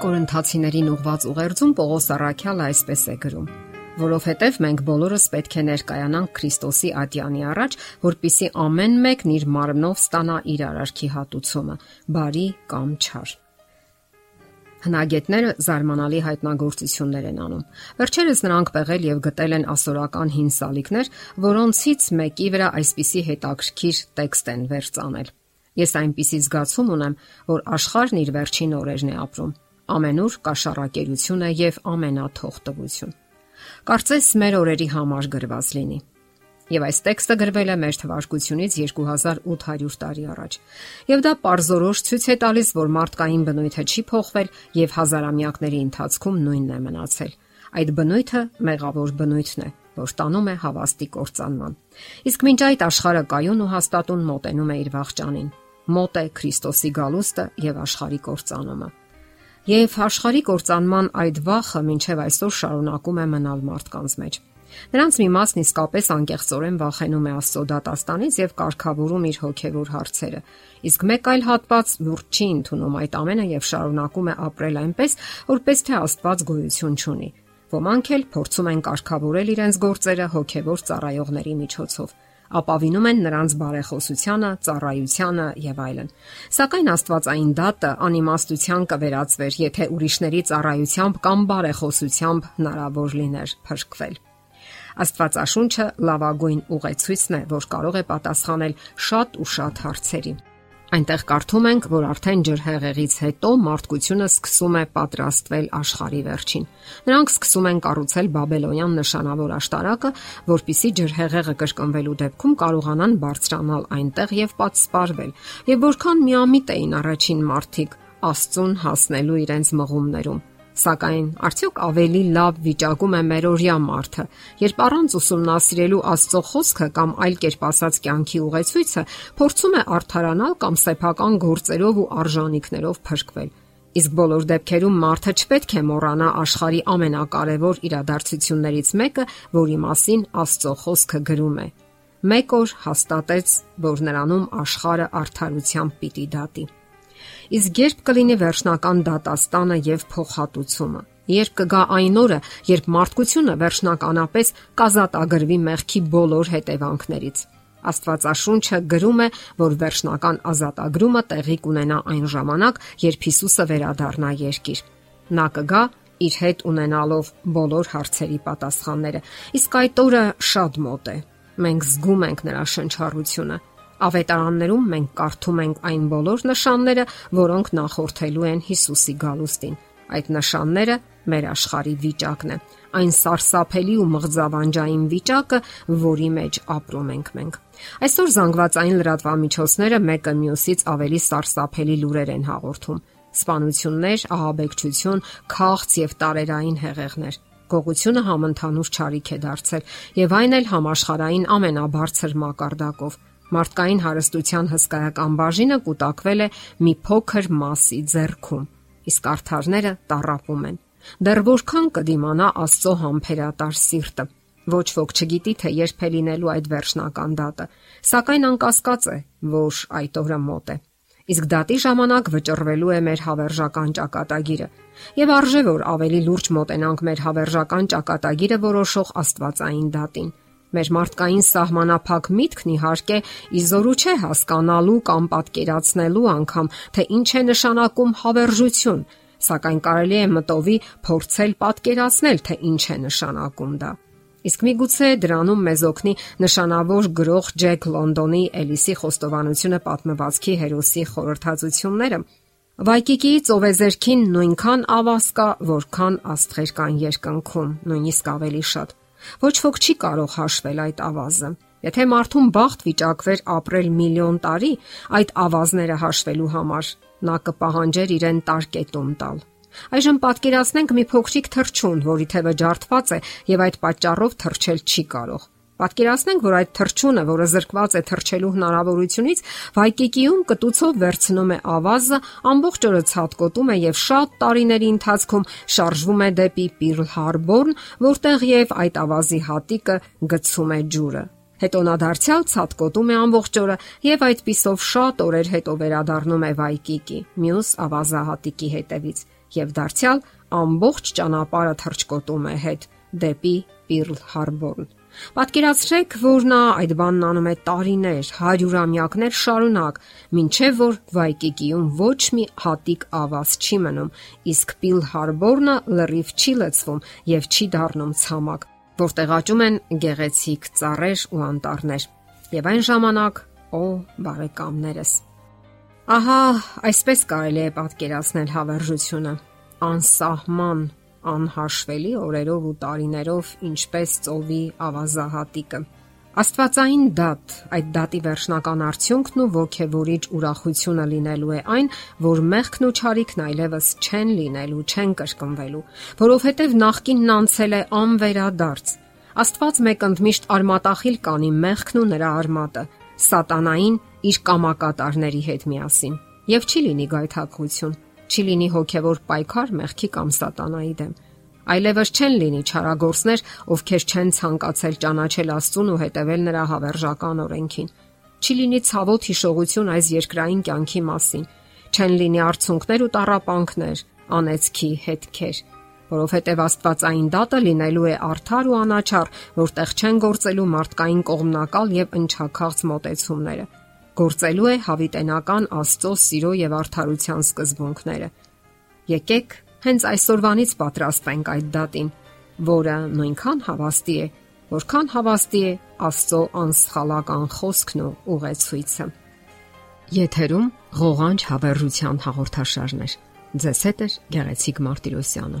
Կորինթացիներին ուղված ուղերձում Պողոս Արաքյալը այսպես է գրում. որովհետև մենք բոլորս պետք է ներկայանանք Քրիստոսի ատյանի առաջ, որpիսի ամեն մեկն իր մարմնով ստանա իր արարքի հատուցումը՝ բարի կամ չար։ Հնագետները զարմանալի հայտնագործություններ են անում։ Վերջերս նրանք պեղել եւ գտել են ասորական հին սալիկներ, որոնցից մեկի վրա այսպիսի հետաքրքիր տեքստ են վերցանել. Ես այնպիսի զգացում ունեմ, որ աշխարհն իր վերջին օրերն է ապրում ամենուր կաշառակերություն է եւ ամենաթողտվություն։ Կարծես մեր օրերի համար գրված լինի։ Եվ այս տեքստը գրվել է մեր թվարկությունից 2800 տարի առաջ։ Եվ դա parzorosh ցույց է տալիս, որ մարդկային բնույթը չի փոխվել եւ հազարամյակների ընթացքում նույնն է մնացել։ Այդ բնույթը մեղավոր բնույթն է, որ տանում է հավաստի կործանման։ Իսկ մինչ այդ աշխարհը կայուն ու հաստատուն մոտենում է իր վաղճանին։ Մոտ է Քրիստոսի գալուստը եւ աշխարհի կործանումը եւ աշխարհի կործանման այդ վախը մինչեւ այսօր շարունակում է մնալ մարդկանց մեջ։ Նրանց մի մասն իսկապես անկեղծորեն վախենում է Աստծո դատաստանից եւ կարգավորում իր հոգեվոր հարցերը։ Իսկ մեկ այլ հատված լուրջ չի ընդունում այդ ամենը եւ շարունակում է ապրել այնպես, որպես թե Աստված գոյություն չունի։ Ոմանք էլ փորձում են կարգավորել իրենց գործերը հոգեվոր ծառայողների միջոցով ապավինում են նրանց բարեխոսությանը, ծառայությանը եւ այլն։ Սակայն Աստվածային դատը անիմաստության կվերածվեր, եթե ուրիշների ծառայությամբ կամ բարեխոսությամբ հնարավոր լիներ փրկվել։ Աստվածաշունչը լավագույն ուղեցույցն է, որ կարող է պատասխանել շատ ու շատ հարցերի։ Այնտեղ կարդում ենք, որ արդեն ջրհեղեղից հետո մարդկությունը սկսում է պատրաստվել աշխարի վերջին։ Նրանք սկսում են կառուցել Բաբելոնյան նշանավոր աշտարակը, որpիսի ջրհեղեղը կրկնվելու դեպքում կարողանան բարձրանալ այնտեղ եւ պատսպարվել։ Եվ որքան միամիտ էին առաջին մարդիկ Աստծուն հասնելու իրենց մղումներում։ Սակայն արդյոք ավելի լավ վիճակում է մերօրյա մարդը, երբ առանց ուսումնասիրելու Աստծո խոսքը կամ այլ կերպ ասած կյանքի ուղեցույցը փորձում է արթարանալ կամ սեփական գործերով ու արժանինքներով փրկվել։ Իսկ բոլոր դեպքերում մարդը չպետք է մոռանա աշխարի ամենակարևոր իրադարձություններից մեկը, որի մասին Աստծո խոսքը գրում է։ Մեկ օր հաստատեց, որ նրանում աշխարը արդարությամբ պիտի դատի։ Իսկ երբ կլինի վերջնական դատաստանը եւ փոխհատուցումը։ Երբ կգա այն օրը, երբ մարդկությունը վերջնականապես կազատագրվի մեղքի բոլոր հետևանքներից։ Աստվածաշունչը գրում է, որ վերջնական ազատագրումը տեղի կունենա այն ժամանակ, երբ Հիսուսը վերադառնա երկիր։ Նա կգա իր հետ ունենալով բոլոր հարցերի պատասխանները։ Իսկ այդ օրը շատ մոտ է։ Մենք զգում ենք նրա շնչառությունը Ավետարաններում մենք կարդում ենք այն բոլոր նշանները, որոնք նախորդելու են Հիսուսի գալուստին։ Այդ նշանները մեր աշխարհի վիճակն է, այն սարսափելի ու մղձավանջային վիճակը, որի մեջ ապրում ենք մենք։ Այսօր զանգվածային լրատվամիջոցները մեկը մյուսից ավելի սարսափելի լուրեր են հաղորդում։ Սպանություններ, ահաբեկչություն, քաղց եւ տարերային հեղեղներ գողությունը համընդհանուր ճարիք է դարձել եւ այն էլ համաշխարային ամենաբարձր մակարդակով Մարդկային հարստության հսկայական բաժինը կուտակվել է մի փոքր մասի ձեռքում, իսկ արթարները տարապում են։ Դեռ որքան կդիմանա Աստծո համբերատար սիրտը։ Ոչ ոք չգիտի, թե երբ է լինելու այդ վերջնական դատը, սակայն անկասկած է, որ այդ օրը մոտ է։ Իսկ դատի ժամանակ վճռվելու է մեր հավերժական ճակատագիրը։ Եվ արժե որ ավելի լուրջ մոտենանք մեր հավերժական ճակատագիրը որոշող Աստվածային դատին Մեր մարդկային սահմանափակ միտքն իհարկե իզորու չէ հասկանալու կամ պատկերացնելու անգամ, թե ինչ է նշանակում հավերժություն, սակայն կարելի է մտովի փորձել պատկերացնել, թե ինչ է նշանակում դա։ Իսկ միգուցե դրանում մեզ օգնի նշանավոր գրող Ջեք Լոնդոնի Էլիսի խոստովանությունը պատմվածքի հերոսի խորհրդածությունները։ Վայկիկի ծովեզերքին նույնքան ավազ կա, որքան աստղեր կան երկնքում, նույնիսկ ավելի շատ։ Ոչ ոք չի կարող հաշվել այդ ավազը։ Եթե մարդուն բախտ վիճակվեր ապրել միլիոն տարի, այդ ավազները հաշվելու համար, նա կպահանջեր իրեն տարկետում տալ։ Այժմ պատկերացնենք մի փոքրիկ թռչուն, որի թևը ջարդված է եւ այդ պատճառով թռչել չի կարող։ Պատկերացնենք, որ այդ թրջունը, որը զրկված է թրջելու հնարավորությունից, վայկիկիում կտուցով վերցնում է ավազը, ամբողջ օրը ցածկոտում է եւ շատ տարիների ընթացքում շարժվում է դեպի Պիրլ Հարբորն, որտեղ եւ այդ ավազի հատիկը գցում է ջուրը։ Հետո նա դարձյալ ցածկոտում է ամբողջ օրը եւ այդ պիսով շատ օրեր հետո վերադառնում է Վայկիկի, մյուս ավազահատիկի հետևից եւ դարձյալ ամբողջ ճանապարհը թրջկոտում է հետ դեպի Պիրլ Հարբորն։ Պատկերացրեք, որ նա այդ բանն անում է տարիներ, հարյուրամյակներ շարունակ, ինչեւ որ Վայկիկիում ոչ մի հատիկ ավազ չի մնում, իսկ Պիլ Հարբորնը լրիվ չի լցվում եւ չի դառնում ցամաք, որտեղ աճում են գեղեցիկ ծառեր ու անտառներ։ Եվ այն ժամանակ, օ, բարեկամներս, ահա այսպես կարելի է պատկերացնել հավերժությունը. Անսահման անհաշվելի օրերով ու տարիներով ինչպես ծովի ավազահատիկը։ Աստվածային դատ, այդ դատի վերջնական արդյունքն ու ողքեվորիչ ուրախությունը լինելու է այն, որ մեղքն ու չարիքն այլևս չեն լինելու, չեն կրկնվելու, որովհետև նախկինն անցել է անվերադարձ։ Աստված մեկ ընդմիշտ արմատախիլ կանի մեղքն ու նրա արմատը, սատանային իր կամակատարների հետ միասին։ Եվ չի լինի գայթակղություն չի լինի հոգևոր պայքար մեղքի կամ սատանայի դեմ։ Այլևս չեն լինի չարագործներ, ովքեր չեն ցանկացել ճանաչել Աստծուն ու հետևել նրա հավերժական օրենքին։ Չի լինի ցավոտ հիշողություն այս երկրային կյանքի մասին։ Չեն լինի արցունքներ ու տարապանքներ, անեծքի հետքեր, որովհետև Աստվածային դատը լինելու է արդար ու անաչառ, որտեղ չեն գործելու մարդկային կողմնակալ եւ ընչակաղց մոտեցումները գործելու է հավիտենական Աստծո սիրո եւ արդարության սկզբունքները։ Եկեք հենց այսօրվանից պատրաստենք այդ դատին, որը նույնքան հավաստի է, որքան հավաստի է Աստծո անսխալական խոսքն ու ուղեցույցը։ Եթերում ղողանջ հավերժության հաղորդաշարն է։ Ձեզ հետ է Գեղեցիկ Մարտիրոսյանը։